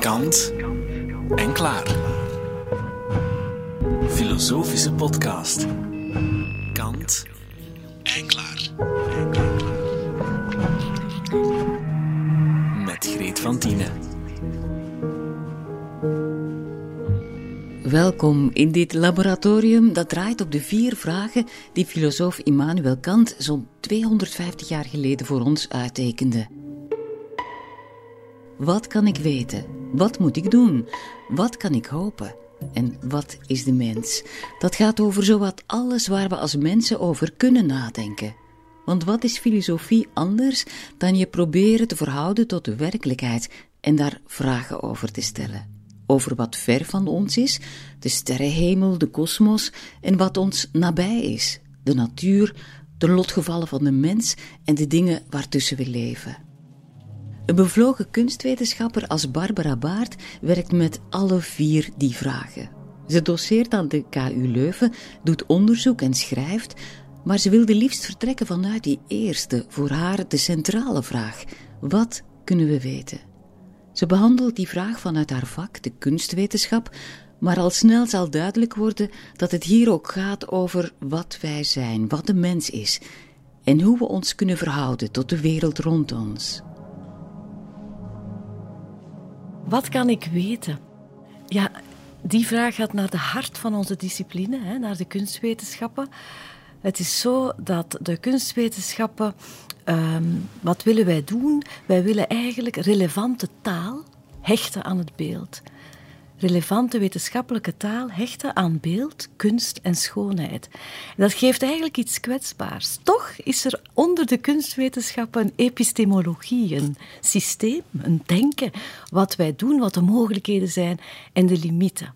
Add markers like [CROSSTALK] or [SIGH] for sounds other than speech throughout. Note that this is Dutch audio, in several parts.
Kant en klaar. Filosofische podcast. Kant en klaar. Welkom in dit laboratorium dat draait op de vier vragen die filosoof Immanuel Kant zo'n 250 jaar geleden voor ons uittekende. Wat kan ik weten? Wat moet ik doen? Wat kan ik hopen? En wat is de mens? Dat gaat over zowat alles waar we als mensen over kunnen nadenken. Want wat is filosofie anders dan je proberen te verhouden tot de werkelijkheid en daar vragen over te stellen? Over wat ver van ons is, de sterrenhemel, de kosmos en wat ons nabij is, de natuur, de lotgevallen van de mens en de dingen waartussen we leven. Een bevlogen kunstwetenschapper als Barbara Baart werkt met alle vier die vragen. Ze doseert aan de KU Leuven, doet onderzoek en schrijft, maar ze wilde liefst vertrekken vanuit die eerste, voor haar de centrale vraag: wat kunnen we weten? Ze behandelt die vraag vanuit haar vak, de kunstwetenschap, maar al snel zal duidelijk worden dat het hier ook gaat over wat wij zijn, wat de mens is en hoe we ons kunnen verhouden tot de wereld rond ons. Wat kan ik weten? Ja, die vraag gaat naar de hart van onze discipline, hè, naar de kunstwetenschappen. Het is zo dat de kunstwetenschappen, um, wat willen wij doen? Wij willen eigenlijk relevante taal hechten aan het beeld relevante wetenschappelijke taal hechten aan beeld, kunst en schoonheid. Dat geeft eigenlijk iets kwetsbaars. Toch is er onder de kunstwetenschappen een epistemologie, een systeem, een denken, wat wij doen, wat de mogelijkheden zijn en de limieten.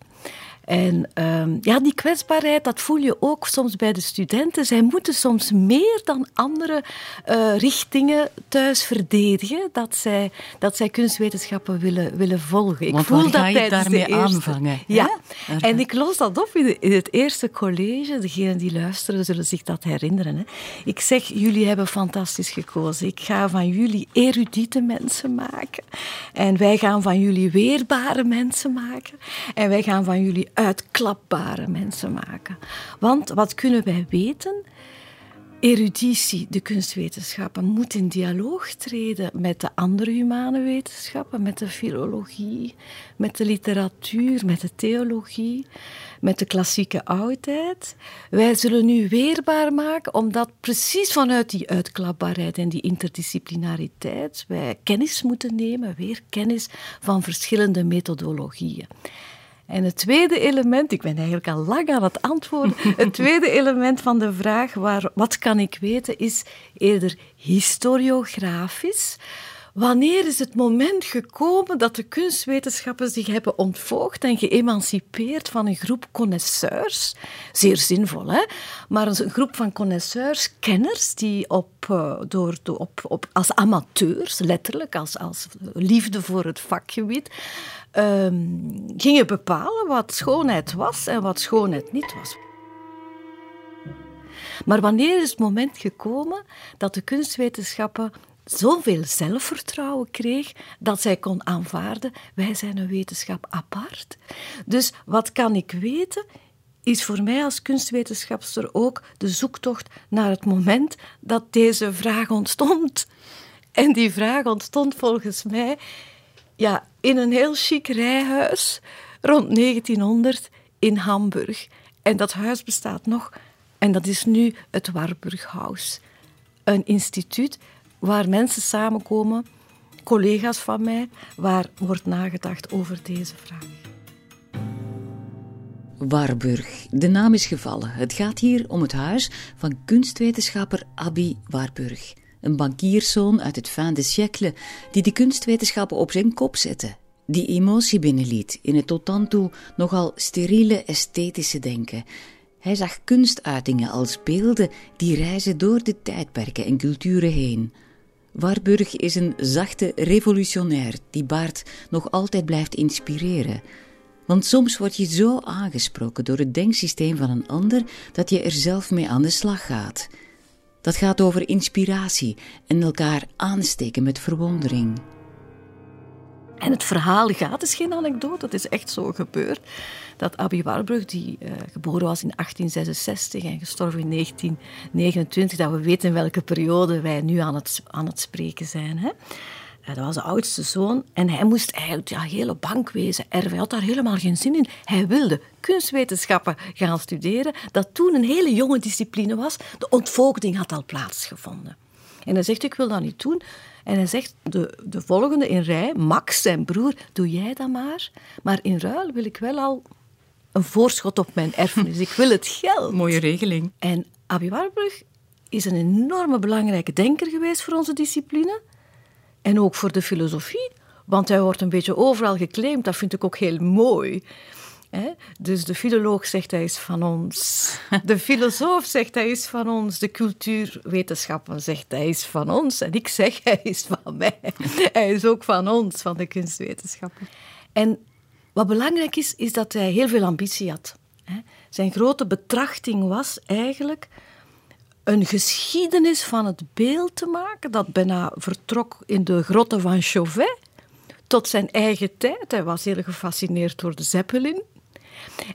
En um, ja, die kwetsbaarheid, dat voel je ook soms bij de studenten. Zij moeten soms meer dan andere uh, richtingen thuis verdedigen dat zij, dat zij kunstwetenschappen willen, willen volgen. Ik Want voel dat ga je daarmee aanvangen? Ja, en ik los dat op in, in, het eerste college. Degenen die luisteren zullen zich dat herinneren. Hè. Ik zeg, jullie hebben fantastisch gekozen. Ik ga van jullie erudite mensen maken. En wij gaan van jullie weerbare mensen maken. En wij gaan van jullie uitklapbare mensen maken. Want wat kunnen wij weten? Eruditie, de kunstwetenschappen, moet in dialoog treden met de andere humane wetenschappen, met de filologie, met de literatuur, met de theologie, met de klassieke oudheid. Wij zullen nu weerbaar maken, omdat precies vanuit die uitklapbaarheid en die interdisciplinariteit wij kennis moeten nemen, weer kennis van verschillende methodologieën. En het tweede element, ik ben eigenlijk al lang aan het antwoorden, [LAUGHS] het tweede element van de vraag, waar, wat kan ik weten, is eerder historiografisch. Wanneer is het moment gekomen dat de kunstwetenschappen zich hebben ontvoogd en geëmancipeerd van een groep connoisseurs? Zeer zinvol, hè? Maar een groep van connoisseurs, kenners, die op, eh, door, op, op, als amateurs, letterlijk, als, als liefde voor het vakgebied, um, gingen bepalen wat schoonheid was en wat schoonheid niet was. Maar wanneer is het moment gekomen dat de kunstwetenschappen zoveel zelfvertrouwen kreeg dat zij kon aanvaarden: wij zijn een wetenschap apart. Dus wat kan ik weten? Is voor mij als kunstwetenschapster ook de zoektocht naar het moment dat deze vraag ontstond. En die vraag ontstond volgens mij ja, in een heel chic rijhuis rond 1900 in Hamburg. En dat huis bestaat nog en dat is nu het Warburghaus. Een instituut waar mensen samenkomen, collega's van mij, waar wordt nagedacht over deze vraag. Warburg. De naam is gevallen. Het gaat hier om het huis van kunstwetenschapper Abby Warburg. Een bankierszoon uit het fin de siècle die de kunstwetenschappen op zijn kop zette. Die emotie binnenliet in het tot dan toe nogal steriele esthetische denken. Hij zag kunstuitingen als beelden die reizen door de tijdperken en culturen heen. Warburg is een zachte revolutionair die Baart nog altijd blijft inspireren. Want soms word je zo aangesproken door het denksysteem van een ander dat je er zelf mee aan de slag gaat. Dat gaat over inspiratie en elkaar aansteken met verwondering. En het verhaal gaat, is geen anekdote, het is echt zo gebeurd. Dat Abby Warburg, die uh, geboren was in 1866 en gestorven in 1929, dat we weten welke periode wij nu aan het, aan het spreken zijn. Hè? Uh, dat was de oudste zoon en hij moest eigenlijk ja, hele bankwezen erven. Hij had daar helemaal geen zin in. Hij wilde kunstwetenschappen gaan studeren, dat toen een hele jonge discipline was. De ontvoogding had al plaatsgevonden. En hij zegt, ik wil dat niet doen. En hij zegt, de, de volgende in rij, Max, zijn broer, doe jij dat maar. Maar in ruil wil ik wel al een voorschot op mijn erfenis. Ik wil het geld. [LAUGHS] Mooie regeling. En Abi Warburg is een enorme belangrijke denker geweest voor onze discipline. En ook voor de filosofie. Want hij wordt een beetje overal geclaimd. Dat vind ik ook heel mooi. Dus de filoloog zegt hij is van ons. [LAUGHS] De filosoof zegt hij is van ons. De cultuurwetenschappen zegt hij is van ons. En ik zeg [LAUGHS] hij is van mij. [LAUGHS] Hij is ook van ons, van de kunstwetenschappen. En wat belangrijk is, is dat hij heel veel ambitie had. Zijn grote betrachting was eigenlijk een geschiedenis van het beeld te maken dat bijna vertrok in de grotten van Chauvet tot zijn eigen tijd. Hij was heel gefascineerd door de Zeppelin.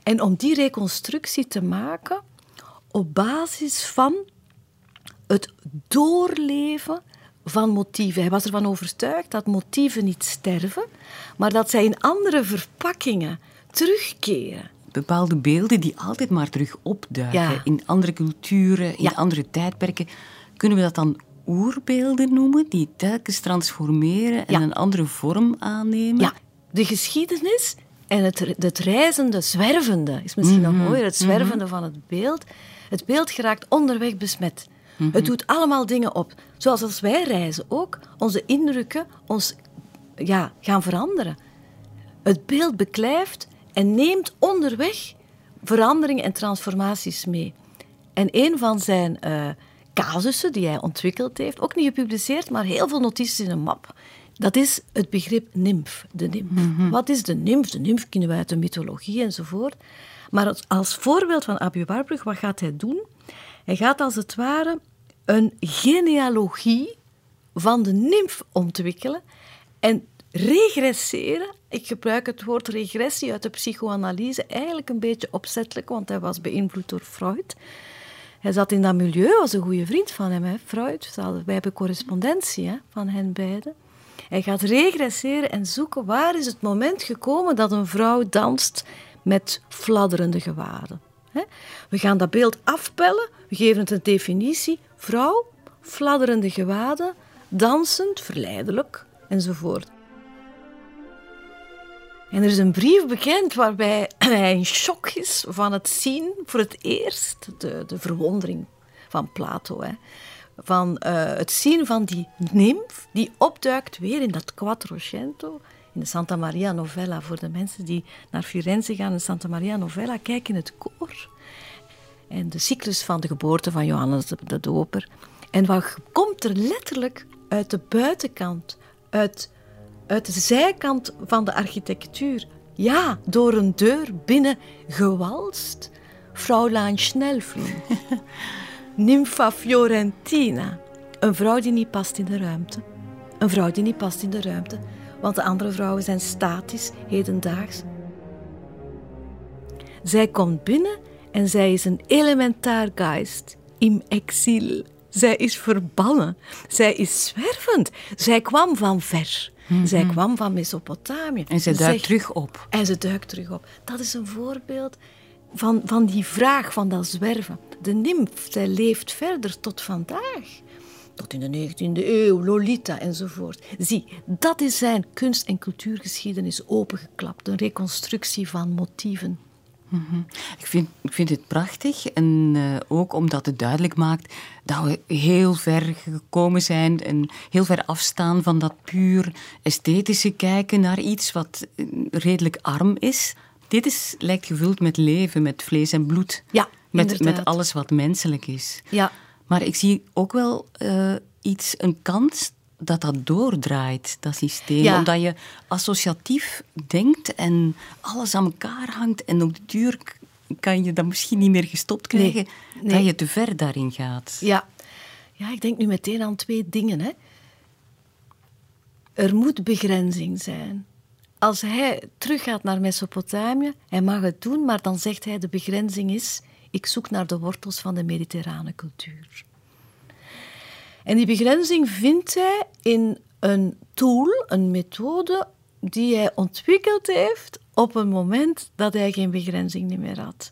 En om die reconstructie te maken op basis van het doorleven van motieven. Hij was ervan overtuigd dat motieven niet sterven, maar dat zij in andere verpakkingen terugkeren. Bepaalde beelden die altijd maar terug opduiken in andere culturen, in andere tijdperken. Kunnen we dat dan oerbeelden noemen, die telkens transformeren en een andere vorm aannemen? Ja, de geschiedenis en het, het reizende, zwervende, is misschien nog mhm. mooier, het zwervende mhm. van het beeld. Het beeld geraakt onderweg besmet. Mhm. Het doet allemaal dingen op. Zoals als wij reizen ook, onze indrukken ons ja, gaan veranderen. Het beeld beklijft en neemt onderweg veranderingen en transformaties mee. En een van zijn uh, casussen die hij ontwikkeld heeft, ook niet gepubliceerd, maar heel veel notities in een map, dat is het begrip nimf, de nimf. Mhm. Wat is de nimf? De nimf kennen we uit de mythologie enzovoort. Maar als voorbeeld van Abu Warburg, wat gaat hij doen? Hij gaat als het ware een genealogie van de nimf ontwikkelen en regresseren. Ik gebruik het woord regressie uit de psychoanalyse eigenlijk een beetje opzettelijk, want hij was beïnvloed door Freud. Hij zat in dat milieu, was een goede vriend van hem, hè, Freud. Wij hebben correspondentie hè, van hen beiden. Hij gaat regresseren en zoeken waar is het moment gekomen dat een vrouw danst met fladderende gewaden. We gaan dat beeld afpellen, we geven het een definitie. Vrouw, fladderende gewaden, dansend, verleidelijk enzovoort. En er is een brief bekend waarbij [CLEARS THROAT] hij in shock is van het zien voor het eerst, de, de verwondering van Plato. Hè van uh, het zien van die nimf die opduikt weer in dat Quattrocento, in de Santa Maria Novella. Voor de mensen die naar Firenze gaan in Santa Maria Novella, kijken in het koor. En de cyclus van de geboorte van Johannes de Doper. En wat komt er letterlijk uit de buitenkant, uit, uit de zijkant van de architectuur? Ja, door een deur binnen gewalst. Fraulein Schnellflin. [LAUGHS] Nympha Fiorentina. Een vrouw die niet past in de ruimte. Een vrouw die niet past in de ruimte, want de andere vrouwen zijn statisch, hedendaags. Zij komt binnen en zij is een elementair geist, im exil. Zij is verbannen. Zij is zwervend. Zij kwam van ver. Zij mhm. kwam van Mesopotamië. En zij duikt terug op. En ze duikt terug op. Dat is een voorbeeld van, van die vraag van dat zwerven. De nimf, zij leeft verder tot vandaag. Tot in de 19e eeuw, Lolita enzovoort. Zie, dat is zijn kunst- en cultuurgeschiedenis opengeklapt. Een reconstructie van motieven. Mhm. ik, vind, ik vind het prachtig en uh, ook omdat het duidelijk maakt dat we heel ver gekomen zijn en heel ver afstaan van dat puur esthetische kijken naar iets wat eh, redelijk arm is. Dit is, lijkt gevuld met leven, met vlees en bloed. Ja, met, met alles wat menselijk is. Ja. Maar ik zie ook wel uh, iets, een kant dat dat doordraait, dat systeem. Ja. Omdat je associatief denkt en alles aan elkaar hangt. En op de duur kan je dat misschien niet meer gestopt Nee. krijgen. Nee. Dat je te ver daarin gaat. Ja. ja, ik denk nu meteen aan twee dingen. Hè. Er moet begrenzing zijn. Als hij teruggaat naar Mesopotamië, hij mag het doen, maar dan zegt hij de begrenzing is, ik zoek naar de wortels van de mediterrane cultuur. En die begrenzing vindt hij in een tool, een methode die hij ontwikkeld heeft op een moment dat hij geen begrenzing meer had.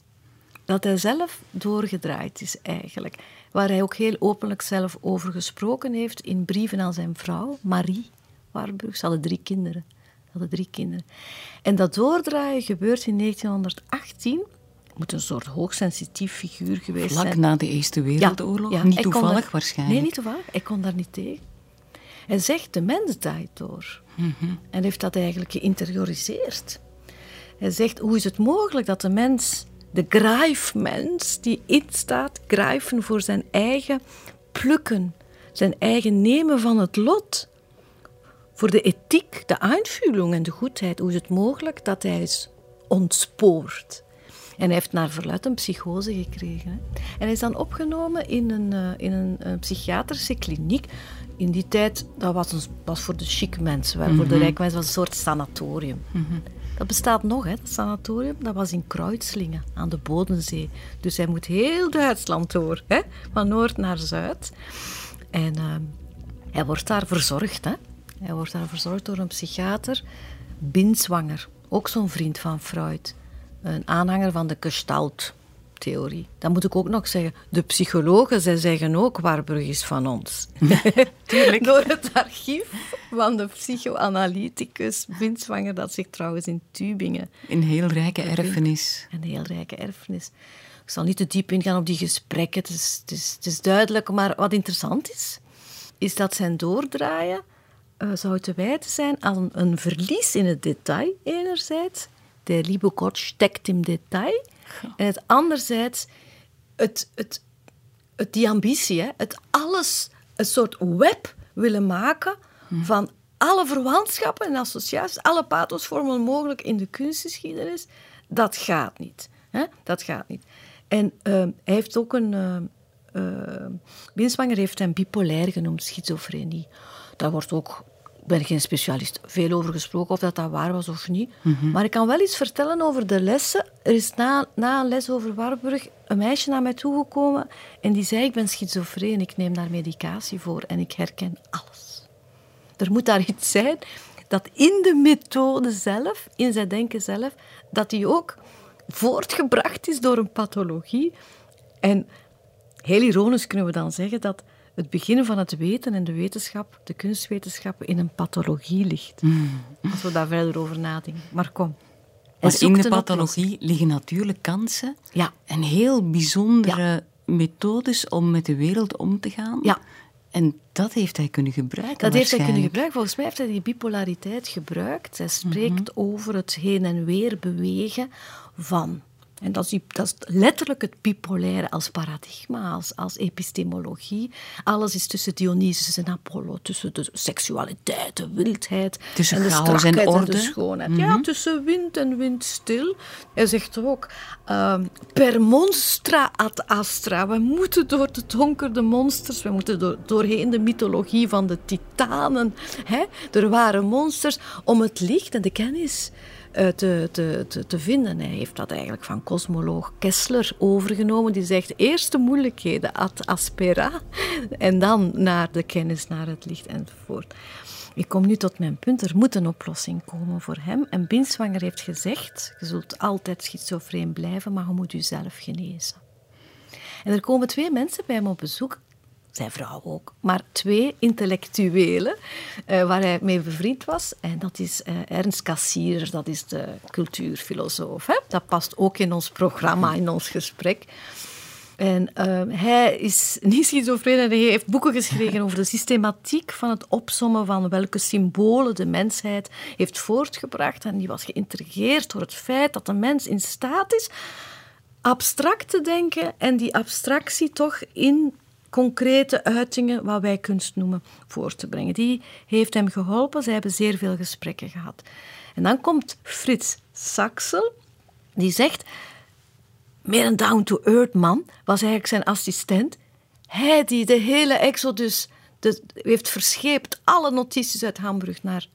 Dat hij zelf doorgedraaid is eigenlijk. Waar hij ook heel openlijk zelf over gesproken heeft in brieven aan zijn vrouw, Marie Warburg. Ze hadden drie kinderen. Hadden drie kinderen. En dat doordraaien gebeurt in 1918. Moet een soort hoogsensitief figuur geweest Vlak zijn. na de Eerste Wereldoorlog. Ja, ja. Niet toevallig daar- waarschijnlijk. Nee, niet toevallig. Ik kon daar niet tegen. Hij zegt, de mens draait door. En heeft dat eigenlijk geïnterioriseerd. Hij zegt, hoe is het mogelijk dat de mens, de grijfmens, die instaat, grijfen voor zijn eigen plukken, zijn eigen nemen van het lot, voor de ethiek, de aanvulling en de goedheid, hoe is het mogelijk dat hij is ontspoord? En hij heeft naar verluid een psychose gekregen. Hè. En hij is dan opgenomen in een, eh, in een, eh, psychiatrische kliniek. In die tijd, dat was, een, was voor de chic mensen, wel, voor de rijke mensen was een soort sanatorium. Dat bestaat nog, hè, dat sanatorium. Dat was in Kreuzlingen, aan de Bodensee. Dus hij moet heel Duitsland door, hè, van noord naar zuid. En ehm, hij wordt daar verzorgd. Hè. Hij wordt daar verzorgd door een psychiater, Binswanger. Ook zo'n vriend van Freud. Een aanhanger van de Gestalt-theorie. Dat moet ik ook nog zeggen. De psychologen, zij zeggen ook Warburg is van ons. [LAUGHS] Tuurlijk. Door het archief van de psychoanalyticus Binswanger, dat zich trouwens in Tübingen Een heel rijke erfenis. een heel rijke erfenis. Ik zal niet te diep ingaan op die gesprekken, het is, het is, het is duidelijk. Maar wat interessant is, is dat zijn doordraaien eh, zou te wijten zijn aan een verlies in het detail, enerzijds. De liebe Gott steckt im Detail. En het anderzijds, het, het, het, die ambitie, hè, het alles, een soort web willen maken van alle verwantschappen en associaties, alle pathosvormen mogelijk in de kunstgeschiedenis, dat gaat niet. Hè? Dat gaat niet. En eh, hij heeft ook een... eh, Binswanger heeft hem bipolair genoemd, schizofrenie. Daar wordt ook, ik ben geen specialist, veel over gesproken of dat, dat waar was of niet. Maar ik kan wel iets vertellen over de lessen. Er is na, na een les over Warburg een meisje naar mij toegekomen en die zei, ik ben schizofreen, ik neem daar medicatie voor en ik herken alles. Er moet daar iets zijn dat in de methode zelf, in zijn denken zelf, dat die ook voortgebracht is door een pathologie. En heel ironisch kunnen we dan zeggen dat het begin van het weten en de wetenschap, de kunstwetenschappen, in een pathologie ligt. Als we daar verder over nadenken. Maar kom. Maar in de pathologie liggen natuurlijk kansen. Ja. En heel bijzondere methodes om met de wereld om te gaan. Ja. En dat heeft hij kunnen gebruiken. Dat heeft hij kunnen gebruiken. Volgens mij heeft hij die bipolariteit gebruikt. Hij spreekt over het heen en weer bewegen van. En dat is, die- dat is letterlijk het bipolaire als paradigma, als, als epistemologie. Alles is tussen Dionysus en Apollo, tussen de seksualiteit, de wildheid, Tussen en de chaos en orde. de schoonheid. Ja, tussen wind en windstil. Hij zegt ook, ehm, per monstra ad astra. We moeten door de donkere monsters, we moeten door, doorheen de mythologie van de titanen. Hè? Er waren monsters om het licht en de kennis te, te, te, te vinden. Hij heeft dat eigenlijk van cosmoloog Kessler overgenomen. Die zegt eerst de moeilijkheden ad aspera en dan naar de kennis, naar het licht enzovoort. Ik kom nu tot mijn punt. Er moet een oplossing komen voor hem. En Binswanger heeft gezegd: je zult altijd schizofreen blijven, maar je moet jezelf genezen. En er komen twee mensen bij hem op bezoek. Zijn vrouw ook, maar twee intellectuelen eh, waar hij mee bevriend was. En dat is eh, Ernst Cassirer, dat is de cultuurfilosoof. Hè? Dat past ook in ons programma, in ons gesprek. En eh, hij is niet schizofreen en hij heeft boeken geschreven over de systematiek van het opsommen van welke symbolen de mensheid heeft voortgebracht. En die was geïntrigeerd door het feit dat de mens in staat is abstract te denken en die abstractie toch in concrete uitingen, wat wij kunst noemen, voor te brengen. Die heeft hem geholpen. Ze hebben zeer veel gesprekken gehad. En dan komt Frits Saxel, die zegt, meer een down-to-earth man, was eigenlijk zijn assistent. Hij die de hele Exodus de, heeft verscheept, alle notities uit Hamburg naar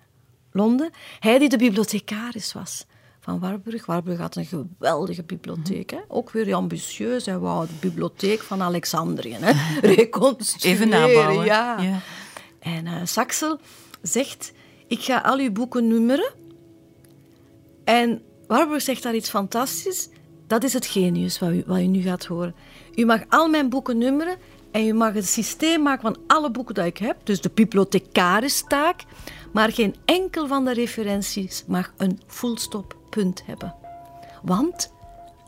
Londen. Hij die de bibliothecaris was van Warburg. Warburg had een geweldige bibliotheek. Hè? Ook weer ambitieus. Hij wou de bibliotheek van Alexandrië hè? [LAUGHS] reconstrueren. Even nabouwen. Ja. ja. En uh, Saxel zegt, ik ga al uw boeken nummeren. En Warburg zegt daar iets fantastisch. Dat is het genius wat u, wat u nu gaat horen. U mag al mijn boeken nummeren en u mag een systeem maken van alle boeken die ik heb. Dus de bibliothecaris-taak. Maar geen enkel van de referenties mag een fullstop punt hebben. Want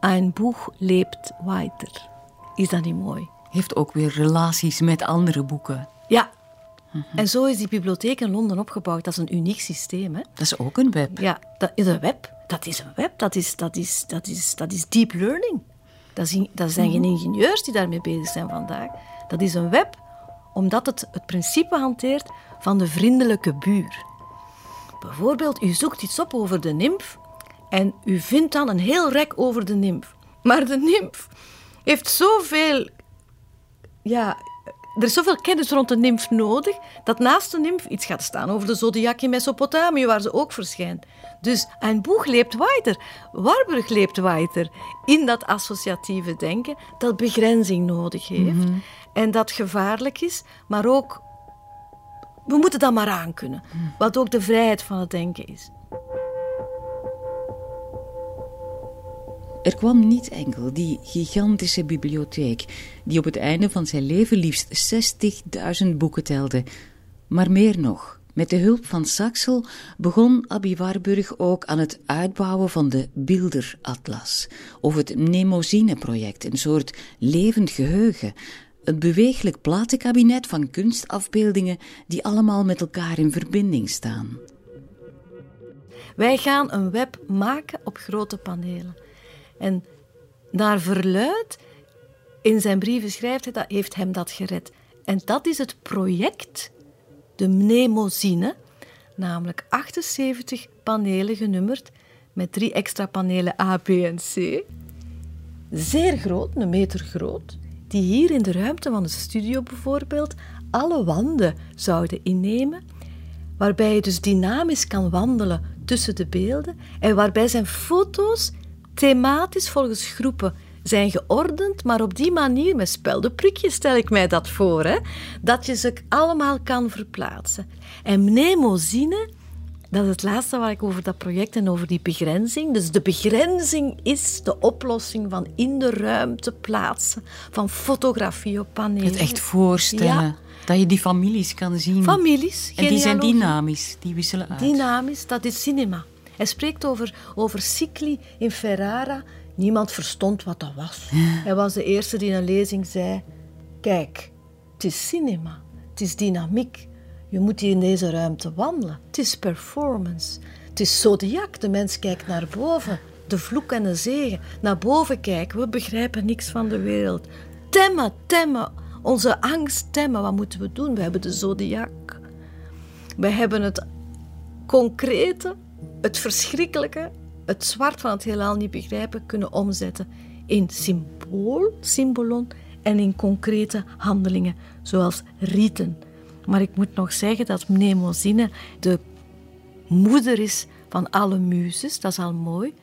een boek leeft weiter. Is dat niet mooi? Heeft ook weer relaties met andere boeken. Ja. En zo is die bibliotheek in Londen opgebouwd. Dat is een uniek systeem. Hè? Dat is ook een web. Ja, dat is een web. Dat is een web. Dat is, dat is, dat is, dat is deep learning. Dat, is, dat zijn geen ingenieurs die daarmee bezig zijn vandaag. Dat is een web omdat het het principe hanteert van de vriendelijke buur. Bijvoorbeeld, u zoekt iets op over de nimf en u vindt dan een heel rek over de nimf. Maar de nimf heeft zoveel... Ja, er is zoveel kennis rond de nimf nodig, dat naast de nimf iets gaat staan over de zodiac in Mesopotamië, waar ze ook verschijnt. Dus een boeg leeft weiter. Warburg leeft weiter in dat associatieve denken dat begrenzing nodig heeft. En dat gevaarlijk is, maar ook... We moeten dat maar aankunnen. Wat ook de vrijheid van het denken is. Er kwam niet enkel die gigantische bibliotheek, die op het einde van zijn leven liefst 60.000 boeken telde, maar meer nog. Met de hulp van Saxel begon Abby Warburg ook aan het uitbouwen van de Bilderatlas, of het Nemosine-project, een soort levend geheugen, een beweeglijk platenkabinet van kunstafbeeldingen die allemaal met elkaar in verbinding staan. Wij gaan een web maken op grote panelen. En naar verluid, in zijn brieven schrijft hij dat heeft hem dat gered. En dat is het project, de Mnemosine, namelijk 78 panelen genummerd met drie extra panelen A, B en C. Zeer groot, een meter groot, die hier in de ruimte van de studio bijvoorbeeld alle wanden zouden innemen, waarbij je dus dynamisch kan wandelen tussen de beelden en waarbij zijn foto's thematisch volgens groepen zijn geordend, maar op die manier, met speldenprikjes stel ik mij dat voor, hè, dat je ze allemaal kan verplaatsen. En mnemosine, dat is het laatste waar ik over dat project en over die begrenzing. Dus de begrenzing is de oplossing van in de ruimte plaatsen van fotografie op panelen. Het echt voorstellen. Ja. Dat je die families kan zien. Families. En die zijn dynamisch, die wisselen uit. Dynamisch, dat is cinema. Hij spreekt over, over cycli in Ferrara. Niemand verstond wat dat was. Hij was de eerste die in een lezing zei: Kijk, het is cinema, het is dynamiek. Je moet hier in deze ruimte wandelen. Het is performance. Het is zodiac. De mens kijkt naar boven. De vloek en de zegen. Naar boven kijken. We begrijpen niks van de wereld. Temmen, temmen. Onze angst temmen. Wat moeten we doen? We hebben de zodiac. We hebben het concrete het verschrikkelijke, het zwart van het heelal niet begrijpen, kunnen omzetten in symbool, symbolon en in concrete handelingen, zoals rieten. Maar ik moet nog zeggen dat Mnemosine de moeder is van alle muzes, dat is al mooi.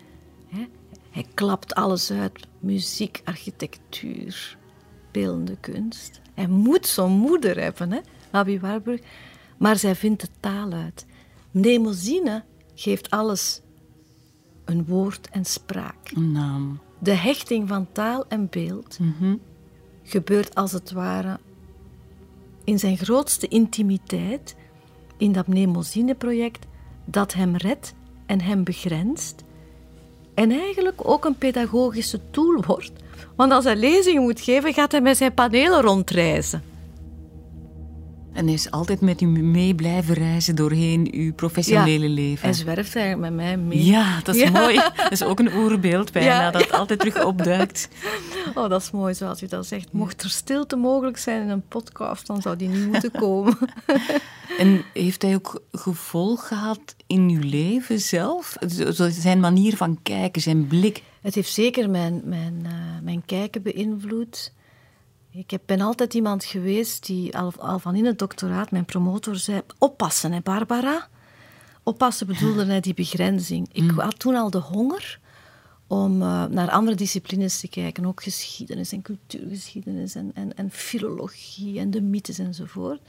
Hij klapt alles uit, muziek, architectuur, beeldende kunst. Hij moet zo'n moeder hebben, hè, Abby Warburg. Maar zij vindt de taal uit. Mnemosine geeft alles een woord en spraak. Een naam. De hechting van taal en beeld Mhm. gebeurt als het ware in zijn grootste intimiteit in dat Mnemosine-project dat hem redt en hem begrenst. En eigenlijk ook een pedagogische tool wordt. Want als hij lezingen moet geven, gaat hij met zijn panelen rondreizen. En hij is altijd met u mee blijven reizen doorheen uw professionele leven. Hij zwerft eigenlijk met mij mee. Ja, dat is Ja. mooi. Dat is ook een oerbeeld bijna, Ja, dat altijd terug opduikt. Oh, dat is mooi zoals u dat zegt. Mocht er stilte mogelijk zijn in een podcast, dan zou die niet moeten komen. [LAUGHS] En heeft hij ook gevolg gehad in uw leven zelf? Zijn manier van kijken, zijn blik. Het heeft zeker mijn, mijn, eh, mijn kijken beïnvloed. Ik ben altijd iemand geweest die al, al van in het doctoraat, mijn promotor zei, oppassen hè Barbara. Oppassen bedoelde hij die begrenzing. Ik had toen al de honger om eh, naar andere disciplines te kijken, ook geschiedenis en cultuurgeschiedenis en, en, en filologie en de mythes enzovoort.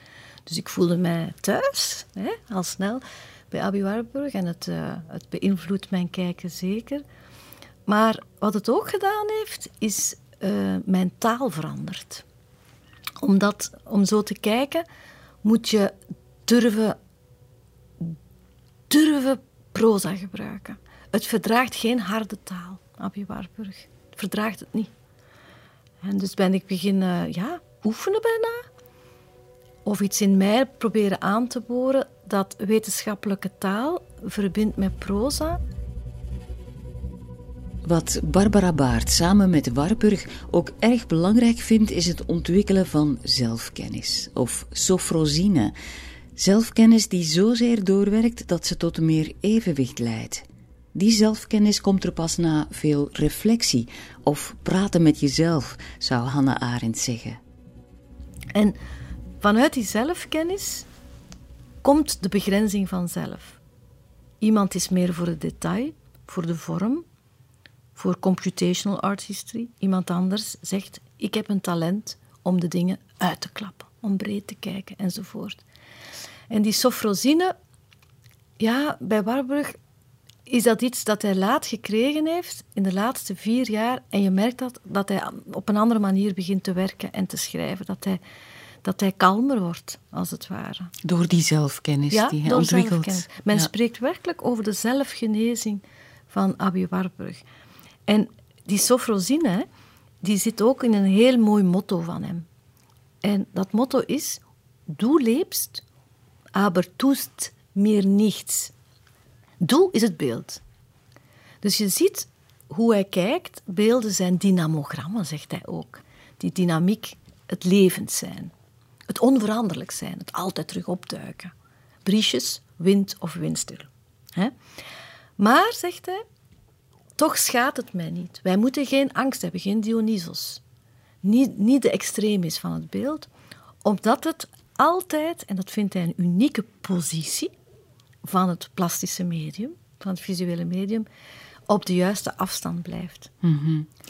Dus ik voelde mij thuis, hè, al snel, bij Abi Warburg en het, eh, het beïnvloedt mijn kijken zeker. Maar wat het ook gedaan heeft, is eh, mijn taal veranderd. Omdat, om zo te kijken, moet je durven, durven proza gebruiken. Het verdraagt geen harde taal, Abi Warburg. Het verdraagt het niet. En dus ben ik beginnen ja, oefenen bijna. Of iets in mij proberen aan te boren dat wetenschappelijke taal verbindt met proza Wat Barbara Baart samen met Warburg ook erg belangrijk vindt, is het ontwikkelen van zelfkennis, of sofrosine. Zelfkennis die zozeer doorwerkt dat ze tot meer evenwicht leidt. Die zelfkennis komt er pas na veel reflectie of praten met jezelf, zou Hannah Arendt zeggen. En vanuit die zelfkennis komt de begrenzing vanzelf. Iemand is meer voor het detail, voor de vorm, voor computational art history. Iemand anders zegt: Ik heb een talent om de dingen uit te klappen, om breed te kijken enzovoort. En die sofrosine, ja, bij Warburg is dat iets dat hij laat gekregen heeft in de laatste vier jaar. En je merkt dat, dat hij op een andere manier begint te werken en te schrijven. Dat hij, dat hij kalmer wordt, als het ware. Door die zelfkennis die hij door ontwikkelt. zelfkennis. Men Ja. spreekt werkelijk over de zelfgenezing van Abi Warburg. En die sofrosine, die zit ook in een heel mooi motto van hem. En dat motto is: Du lebst, aber tust mir nichts. Doe is het beeld. Dus je ziet hoe hij kijkt. Beelden zijn dynamogrammen, zegt hij ook. Die dynamiek, het levend zijn. Het onveranderlijk zijn, het altijd terug opduiken. Briesjes, wind of windstil. Maar, zegt hij, toch schaadt het mij niet. Wij moeten geen angst hebben, geen Dionysos. Niet, niet de extremis van het beeld, omdat het altijd, en dat vindt hij een unieke positie van het plastische medium, van het visuele medium, op de juiste afstand blijft.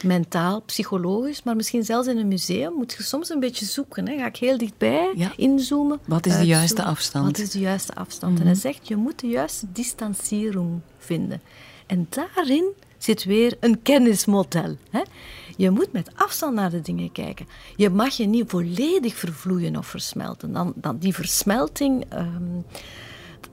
Mentaal, psychologisch, maar misschien zelfs in een museum moet je soms een beetje zoeken. Hè. Ga ik heel dichtbij Ja. inzoomen. Wat is de juiste afstand? Wat is de juiste afstand? En hij zegt, je moet de juiste distanciering vinden. En daarin zit weer een kennismodel. Hè? Je moet met afstand naar de dingen kijken. Je mag je niet volledig vervloeien of versmelten. Dan, dan die versmelting... ehm,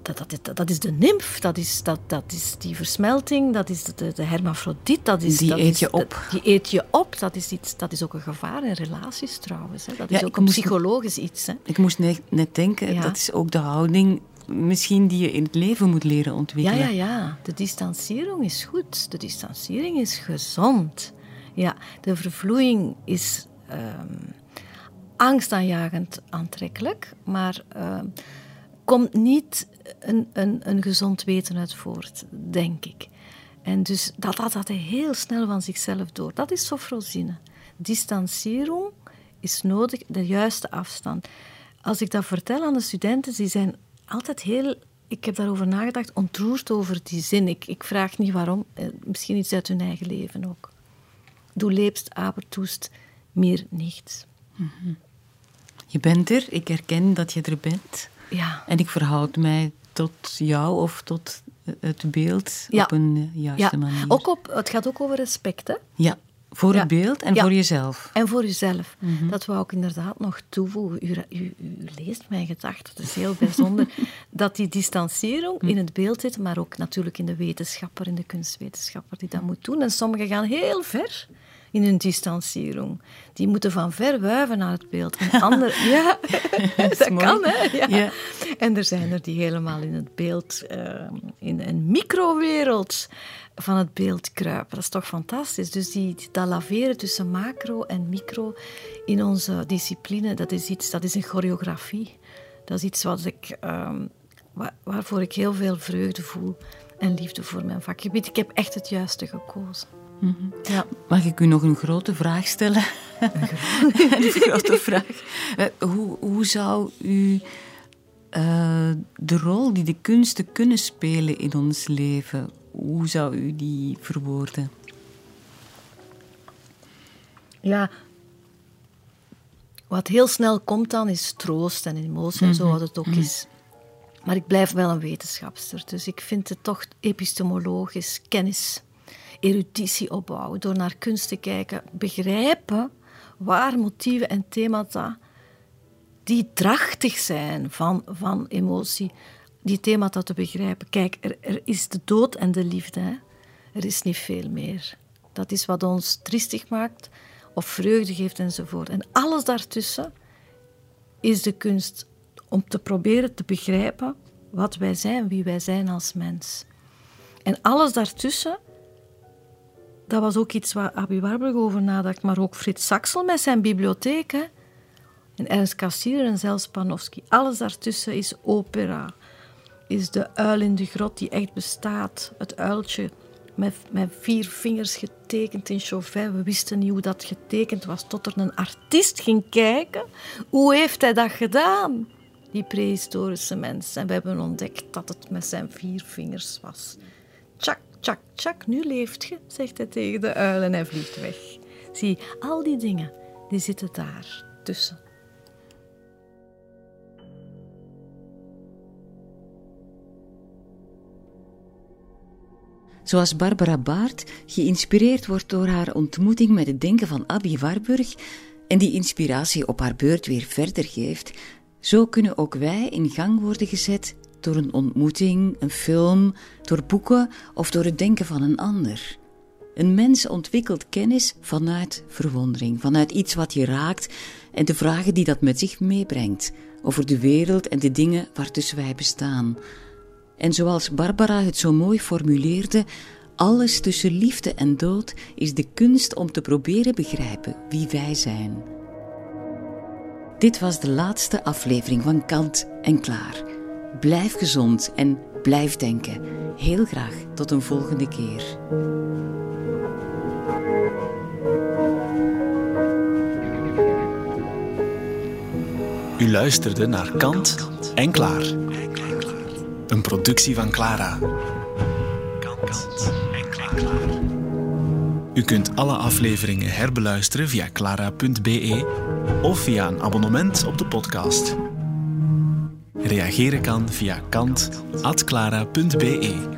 dat, dat, dat, dat is de nimf, dat is, dat, dat is die versmelting, dat is de, de, hermafrodiet. Dat is, Die dat eet is- je op. die eet je op. Dat is, iets, dat is ook een gevaar in relaties trouwens. Hè. Dat is ook een psychologisch iets. Hè. Ik moest net, net denken, Ja. dat is ook de houding misschien die je in het leven moet leren Ja, ontwikkelen. ja, ja. De distanciering is goed. De distanciering is gezond. Ja, de vervloeiing is ehm, angstaanjagend aantrekkelijk, maar ehm, komt niet een, een, een gezond weten uit voort, denk ik. En dus dat dat had hij heel snel van zichzelf door. Dat is sofrosine. Distanciering is nodig, de juiste afstand. Als ik dat vertel aan de studenten, die zijn altijd heel, ik heb daarover nagedacht, ontroerd over die zin. Ik, ik vraag niet waarom, eh, misschien iets uit hun eigen leven ook. Du lebst, aber tust mir nichts. Je bent er, ik herken dat je er bent. Ja. En ik verhoud mij tot jou of tot het beeld Ja. op een eh, juiste Ja, manier. ook op, het gaat ook over respect, hè? Ja, voor Ja. het beeld en Ja. voor jezelf. En voor uzelf. Mhm. Dat wou ik inderdaad nog toevoegen. U, u, u leest mijn gedachten, dat is heel bijzonder. [LAUGHS] dat die distanciering Mhm. in het beeld zit, maar ook natuurlijk in de wetenschapper, in de kunstwetenschapper die dat moet doen. En sommigen gaan heel ver. In hun distanciering. Die moeten van ver wuiven naar het beeld. En [LAUGHS] andere, ja, [LAUGHS] dat, kan, hè? Ja. ja. En er zijn er die helemaal in het beeld, uh, in een microwereld van het beeld kruipen. Dat is toch fantastisch. Dus die, dat laveren tussen macro en micro in onze discipline, dat is iets, dat is een choreografie. Dat is iets wat ik, um, waarvoor ik heel veel vreugde voel en liefde voor mijn vakgebied. Ik heb echt het juiste gekozen. Mm -hmm. ja. Mag ik u nog een grote vraag stellen? [LAUGHS] Een, grote vraag. Uh, hoe, hoe zou u uh, de rol die de kunsten kunnen spelen in ons leven, hoe zou u die verwoorden? Ja, wat heel snel komt dan is troost en emotie en zo mhm. wat het ook mm -hmm. is. Maar ik blijf wel een wetenschapster, dus ik vind het toch epistemologisch kennis, eruditie opbouwen, door naar kunst te kijken, begrijpen waar motieven en themata die drachtig zijn van, van emotie, die themata te begrijpen. Kijk, er, er is de dood en de liefde. Hè? Er is niet veel meer. Dat is wat ons triestig maakt of vreugde geeft enzovoort. En alles daartussen is de kunst om te proberen te begrijpen wat wij zijn, wie wij zijn als mens. En alles daartussen, dat was ook iets waar Abi Warburg over nadacht, maar ook Frits Saxel met zijn bibliotheek. En Ernst Cassirer en zelfs Panofsky. Alles daartussen is opera. Is de uil in de grot die echt bestaat. Het uiltje met, met vier vingers getekend in Chauvet. We wisten niet hoe dat getekend was, tot er een artiest ging kijken. Hoe heeft hij dat gedaan? Die prehistorische mens. En we hebben ontdekt dat het met zijn vier vingers was. Tjak, tjak, nu leeft je, zegt hij tegen de uil en hij vliegt weg. Zie, al die dingen, die zitten daar tussen. Zoals Barbara Baart geïnspireerd wordt door haar ontmoeting met het denken van Abby Warburg en die inspiratie op haar beurt weer verder geeft, zo kunnen ook wij in gang worden gezet door een ontmoeting, een film, door boeken of door het denken van een ander. Een mens ontwikkelt kennis vanuit verwondering, vanuit iets wat je raakt en de vragen die dat met zich meebrengt over de wereld en de dingen waartussen wij bestaan. En zoals Barbara het zo mooi formuleerde, alles tussen liefde en dood is de kunst om te proberen begrijpen wie wij zijn. Dit was de laatste aflevering van Kant en Klaar. Blijf gezond en blijf denken. Heel graag tot een volgende keer. U luisterde naar Kant en Klaar. Een productie van Clara. Kant en Klaar. U kunt alle afleveringen herbeluisteren via clara.be of via een abonnement op de podcast. Reageren kan via kant.clara.be.